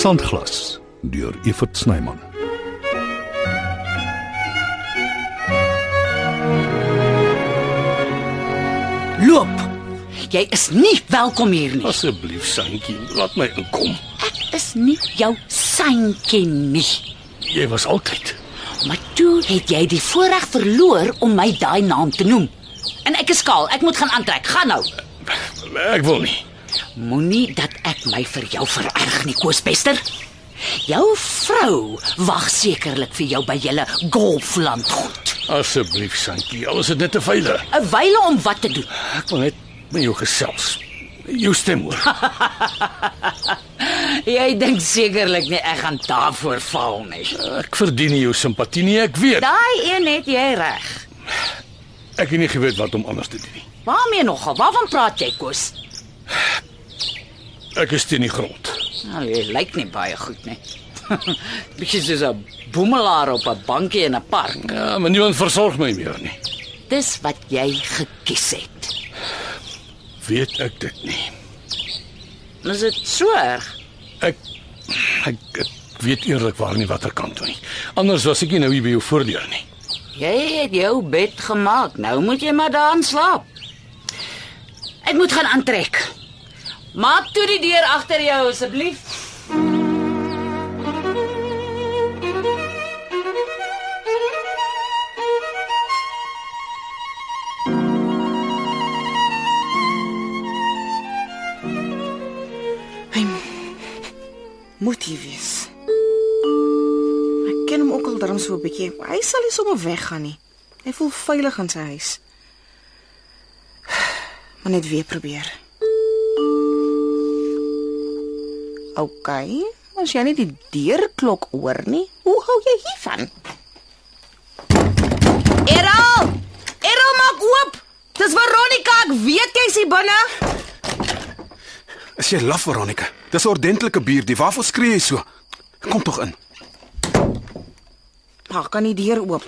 Sandglas deur Evert Snyman. Loop. Jy is nie welkom hier nie. Asseblief, Santjie, laat my inkom. Ek is nie jou seintjie nie. Jy was altyd. Maar toe het jy die voorreg verloor om my daai naam te noem. En ek is skaal, ek moet gaan aantrek. Gaan nou. Ek wil nie. Moenie dat ek my vir jou vererg nie, Koosbester. Jou vrou wag sekerlik vir jou by julle golfland goed. Asseblief, Santjie, al is net 'n veile. 'n Wyle om wat te doen. Ek wil net met jou gesels. Jou stem hoor. Jy dink sekerlik nie ek gaan daarvoor val nie. Ek verdien nie jou simpatie nie, ek weet. Daai een het jy reg. Ek het nie geweet wat om anders te doen nie. Waarmee nogal? Waarvan praat jy, Koos? Ek is teen die grond. Nou, jy lyk nie baie goed nie. Bietjie soos 'n boemelaar op 'n bankie in 'n park. Ja, maar niemand versorg my meer nie. Dis wat jy gekies het. Weet ek dit nie. Is dit so erg? Ek ek, ek weet eerlikwaar nie watter kant toe nie. Anders was ek nie nou hier by jou voordeur nie. Jy het jou bed gemaak. Nou moet jy maar daarin slaap. Ek moet gaan aantrek. Maak toe die deur agter jou asseblief. Hy moet hier wees. Ek ken hom ook al darm so 'n bietjie. Hy sal nie sommer weggaan nie. Hy voel veilig in sy huis. Maar net weer probeer. OK. As jy nie die deurklok hoor nie, hoe hou jy hiervan? Errol! Errol maak oop. Dis Veronica, ek weet jy's hier binne. Is jy laf, Veronica? Dis 'n ordentlike bier, die waarvoor skree jy so? Kom tog in. Maak kan die deur oop.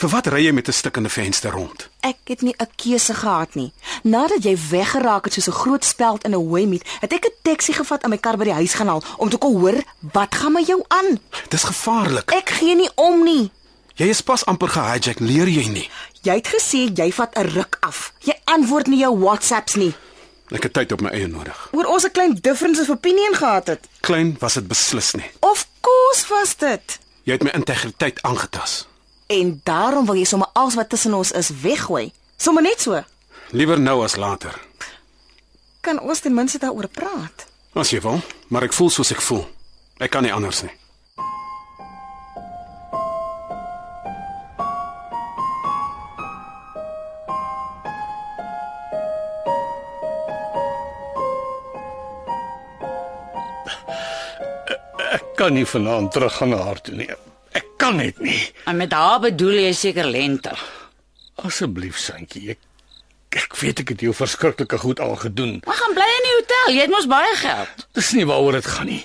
Vir wat ry jy met 'n stikkende venster rond? Ek het nie 'n keuse gehad nie. Nadat jy weggeraak het soos 'n groot speld in 'n hoëmiet, het ek 'n taxi gevat en my kar by die huis gaan haal om te kom hoor wat gaan met jou aan. Dis gevaarlik. Ek gee nie om nie. Jy is pas amper gehijack, leer jy nie? Jy het gesê jy vat 'n ruk af. Jy antwoord nie jou WhatsApps nie. Ek het tyd op my eie nodig. Oor ons 'n klein difference of opinion gehad het. Klein was dit beslis nie. Of course was dit. Jy het my integriteit aangetas. En daarom wil jy sommer alles wat tussen ons is weggooi. Sommige net so. Liewer nou as later. Kan ons ten minste daaroor praat? As jy wil, maar ek voel soos ek voel. Ek kan nie anders nie. Ek kan nie vanaand terug gaan na haar toe nie. Ek kan net nie. En met haar bedoel jy seker lente. Asseblief, Santjie, ek weet ek het jou verskriklike goed al gedoen. Maar gaan bly in die hotel. Jy het mos baie geld. Dis nie waaroor dit gaan nie.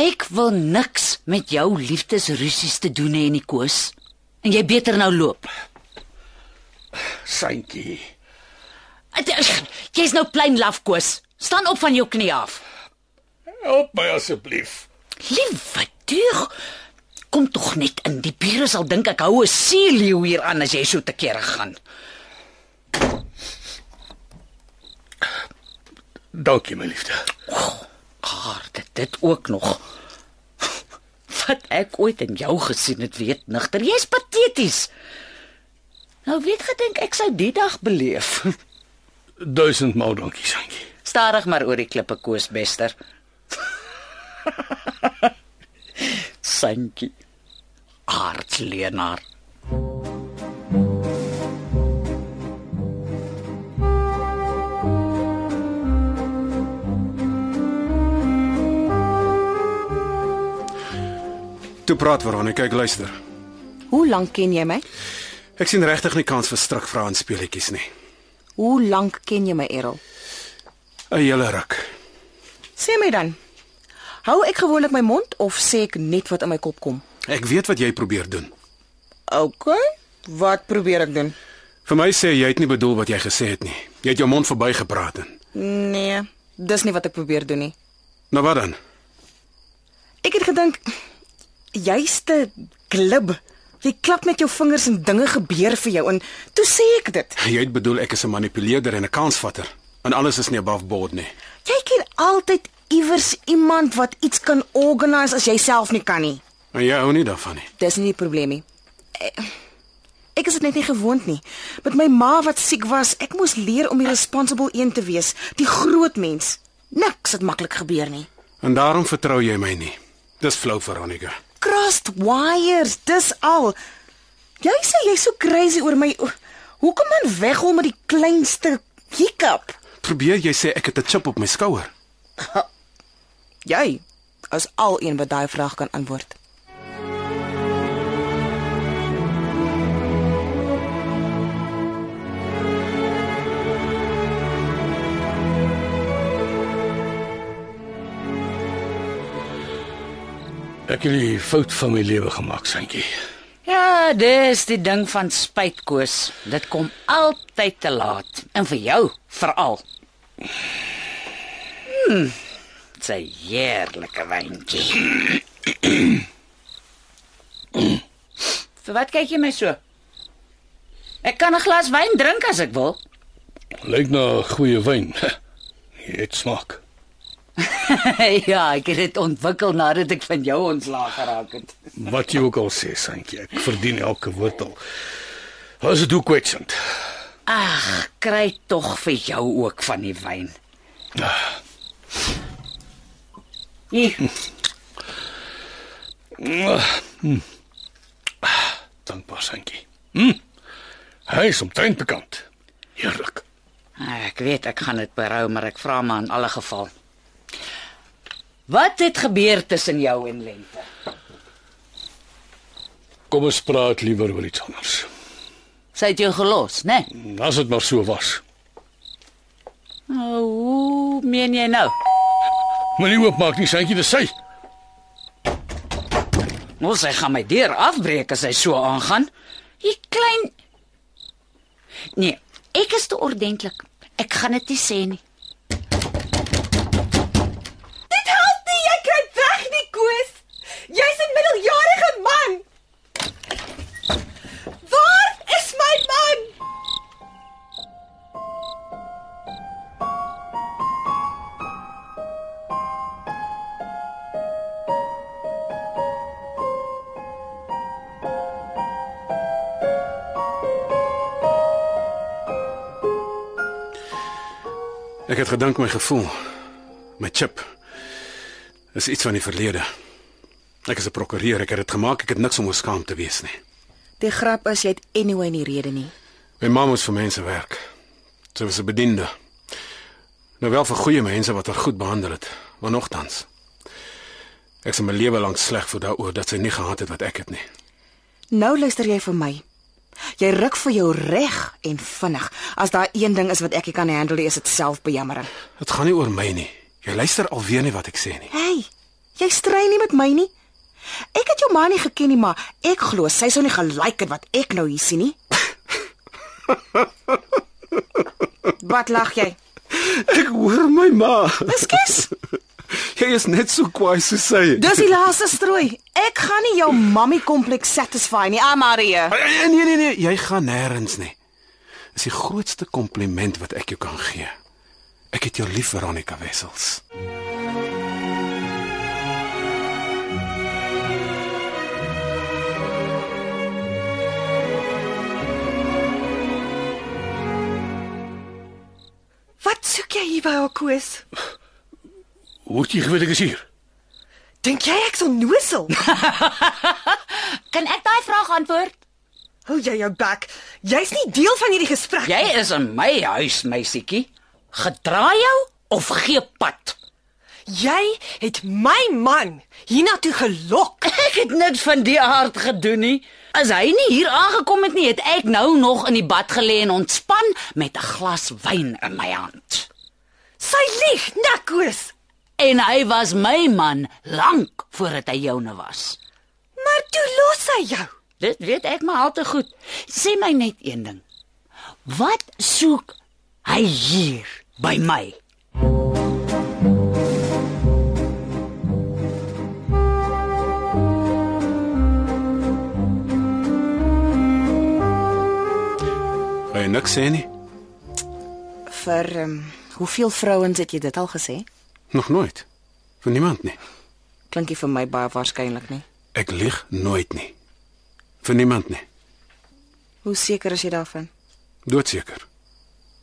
Ek wil niks met jou liefdesrusies te doen hê nie, Koos. En jy beter nou loop. Santjie. Jy's nou klein laf, Koos. Staan op van jou knie af. Help my asseblief. Liewe duur. Kom tog net in. Die bure sal dink ek hou 'n seeleeu hier aan as jy so te kere gaan. Dankie my liefde. Aarde, dit ook nog. Wat ek ooit in jou gesien het, weet nigter. Jy's pateties. Nou weet gedink ek sou die dag beleef. Duisend maal dankie, Santjie. Stadig maar oor die klippe koosbester. Sankie. Aardsleenaar. Toe praat Veronica, ek luister. Hoe lank ken jy my? Ek sien regtig nie kans vir stryk vra en speletjies nie. Hoe lank ken jy my, Errol? 'n Hele ruk. Sê my dan. Hou ek gewoonlik my mond of sê ek net wat in my kop kom? Ek weet wat jy probeer doen. OK. Wat probeer ek doen? Vir my sê jy het nie bedoel wat jy gesê het nie. Jy het jou mond verbygepraat en. Nee, dis nie wat ek probeer doen nie. Nou wat dan? Ek het gedink jy's te glib. Jy klap met jou vingers en dinge gebeur vir jou en toe sê ek dit. Jy het bedoel ek is 'n manipuleerder en 'n kansvatter. En alles is nie above board nie. Jy ken altyd iewers iemand wat iets kan organise as jy self nie kan nie. En jy hou nie daarvan nie. Dis nie die probleem nie. Ek, ek is dit net nie gewoond nie. Met my ma wat siek was, ek moes leer om die responsible een te wees, die groot mens. Niks het maklik gebeur nie. En daarom vertrou jy my nie. Dis flou Veronica. Crossed wires, dis al. Jy sê jy's so crazy oor my. Hoekom man weghol met die kleinste hiccup? Probeer jy sê ek het 'n chip op my skouer? Jy is al een wat daai vraag kan antwoord. Ek het die fout van my lewe gemaak, Santjie. Ja, dis die ding van spytkoos. Dit kom altyd te laat en vir jou veral. Hmm. Sy heerlike wyntjie. Vir wat kyk jy my so? Ek kan 'n glas wyn drink as ek wil. Lyk na goeie wyn. Jy het smaak. ja, ek het dit ontwikkel nadat ek van jou ontslaag geraak het. Wat jy ook al sê, Santjie, ek verdien elke al. As dit ook kwetsend. Ag, kry tog vir jou ook van die wyn. Hier, Dankbaar, Santjie. Hm. Hy is omtrent bekend. Heerlik. ek weet ek gaan dit berou, maar ek vra maar in alle geval. Wat het gebeur tussen jou en Lente? Kom ons praat liewer oor iets anders. Sy het jou gelos, né? Nee? As dit maar so was. Nou, hoe meen jy nou? Moenie oopmaak nie, Santjie, dis sy. Nou sy gaan my deur afbreek as hy so aangaan. Jy klein Nee, ek is te ordentlik. Ek gaan dit nie sê nie. Ek het gedink my gevoel, my chip is iets van die verlede. Ek is 'n prokureur, ek het dit gemaak, ek het niks om oor skaam te wees nie. Die grap is jy het anyway nie rede nie. My ma moes vir mense werk. Sy was 'n bediende. Nou wel vir goeie mense wat haar goed behandel het, maar nogtans. Ek is my lewe lank sleg vir daaroor dat sy nie gehad het wat ek het nie. Nou luister jy vir my. Jy ruk vir jou reg en vinnig. As daar een ding is wat ek nie kan handle, is dit selfbejammering. Dit gaan nie oor my nie. Jy luister alweer nie wat ek sê nie. Hey, jy stry nie met my nie. Ek het jou ma nie geken nie, maar ek glo sy sou nie gelyk het wat ek nou hier sien nie. Wat lag jy? Ek hoor my ma. Ekskuus. Jy is net so kwaai so sy. Dis die laaste strooi. Ek gaan nie jou mammie kompleks satisfy nie, Amarie. Nee nee nee, nee. jy gaan nêrens nie. Dis die grootste kompliment wat ek jou kan gee. Ek het jou lief Veronica Wessels. Wat soek jy hier by haar koes? Hoe het jy geweet ek is hier? Dink jy ek sal nosel? Kan ek daai vraag antwoord? Hou jy jou bek. Jy's nie deel van hierdie gesprek. Jy is in my huis, meisietjie. Gedra jou of gee pad. jy het my man hiernatoe gelok. Ek het niks van die aard gedoen nie. As hy nie hier aangekom het nie, het ek nou nog in die bad gelê en ontspan met 'n glas wyn in my hand. Sy lieg, Nikos en hy was my man lank voordat hy joune was. Maar toe los hy jou. Dit weet ek maar al te goed. Sê my net een ding. Wat soek hy hier by my? Gaan jy niks sê nie? Vir um, hoeveel vrouens het jy dit al gesê? Nog nooit. Vir niemand nie. Klinkie vir my baie waarskynlik nie. Ek lieg nooit nie. Vir niemand nie. Hoe seker is jy daarvan? Doodseker.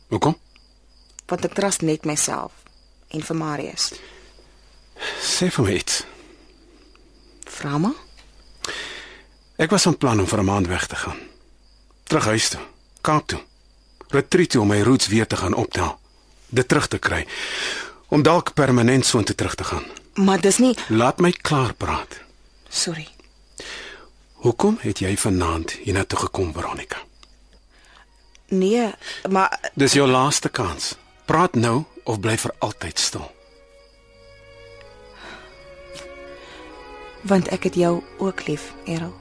Hoekom? Want ek trust net myself en vir Marius. Sê vir my iets. Vra maar. Ek was van plan om vir 'n maand weg te gaan. Terug huis toe, Kaap toe. Retreat toe om my roots weer te gaan optel. Dit terug te kry. Om dalk permanent soontoe terug te gaan. Maar dis nie Laat my klaar praat. sorry. Hoekom het jy vanaand hiernatoe gekom, Veronica? Nee, maar Dis jou laaste kans. Praat nou of bly vir altyd stil. want ek het jou ook lief, Errol.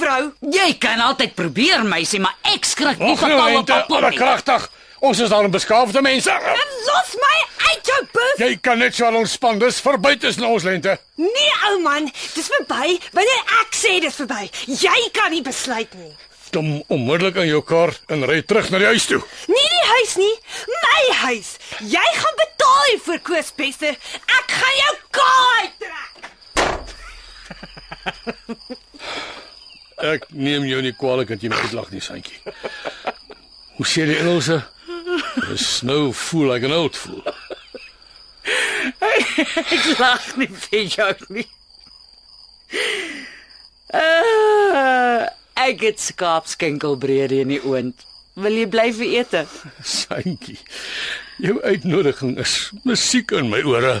Vrou. Jy kan altyd probeer, meisie, maar ek skrik nie van nou, Paul op Lente, pap alle nie. kragtig. Ons is daar 'n beskaafde mense. Los my uit jou bus. Jy kan net so al ontspan. Dis verby tussen ons lente. Nee ou man, dis verby. Wanneer ek sê dis verby, jy kan nie besluit nie. Kom onmiddellik in jou kar en ry terug na die huis toe. Nie die huis nie, my huis. Jy gaan betaal hiervoor Koospester. Ek gaan jou kaai trek. Ek neem jou nie kwalik dat jy my uitlag nie, Santjie. Hoe sê die Engelse? A snow fool like an old fool. Ek lag nie vir jou nie. Uh, ek het skaapskenkelbrede in die oond. Wil jy bly vir ete? Santjie. Jou uitnodiging is musiek in my ore.